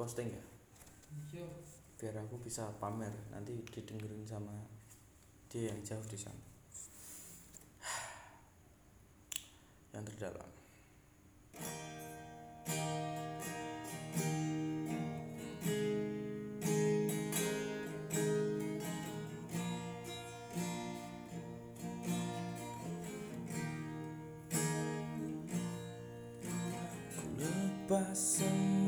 posting ya? Iya. biar aku bisa pamer nanti didengerin sama dia yang jauh di sana. Yang terdalam. Lepas semua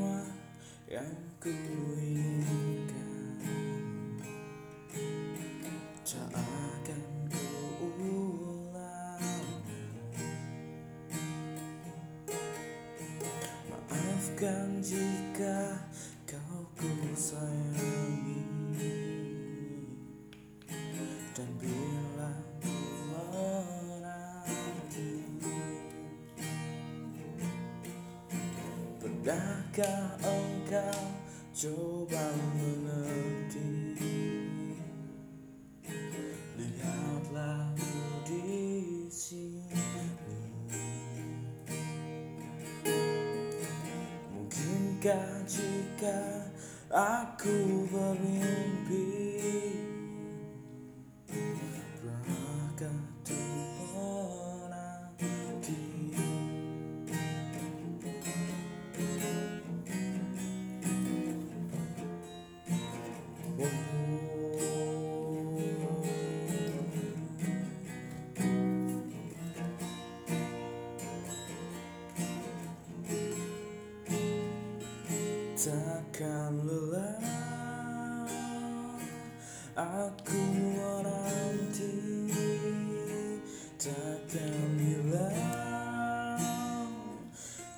yang ku inginkan Tak akan ku Maafkan jika kau ku sayangi Pernahkah engkau coba mengerti? Lihatlah di sini. Mungkinkah jika aku bermimpi Pernahkah Takkan lelah. Aku menanti Takkan hilang.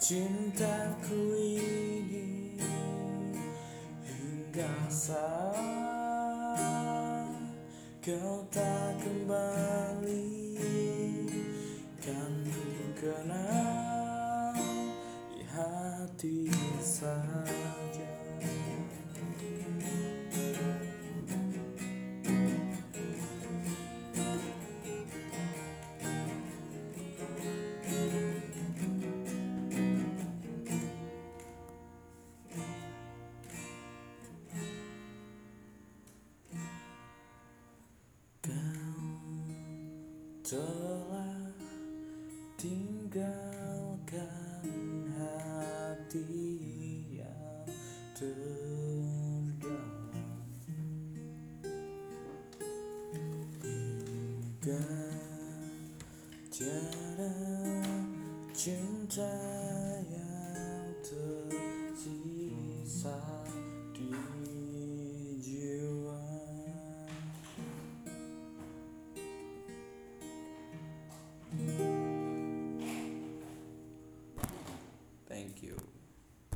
Cintaku ini Hingga saat Kau tak kembali Kan ku kenal Di hati saja telah tinggalkan hati yang terdalam Hingga tiada cinta